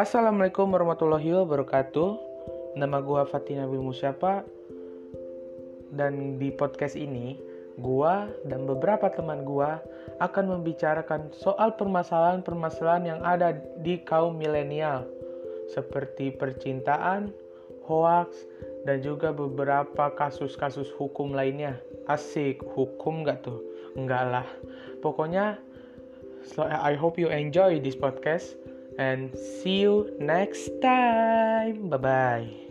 Assalamualaikum warahmatullahi wabarakatuh Nama gue Fatina Musyapa Dan di podcast ini Gua dan beberapa teman gua akan membicarakan soal permasalahan-permasalahan yang ada di kaum milenial seperti percintaan, hoax, dan juga beberapa kasus-kasus hukum lainnya. Asik, hukum gak tuh? Enggak lah. Pokoknya, so I hope you enjoy this podcast and see you next time. Bye bye.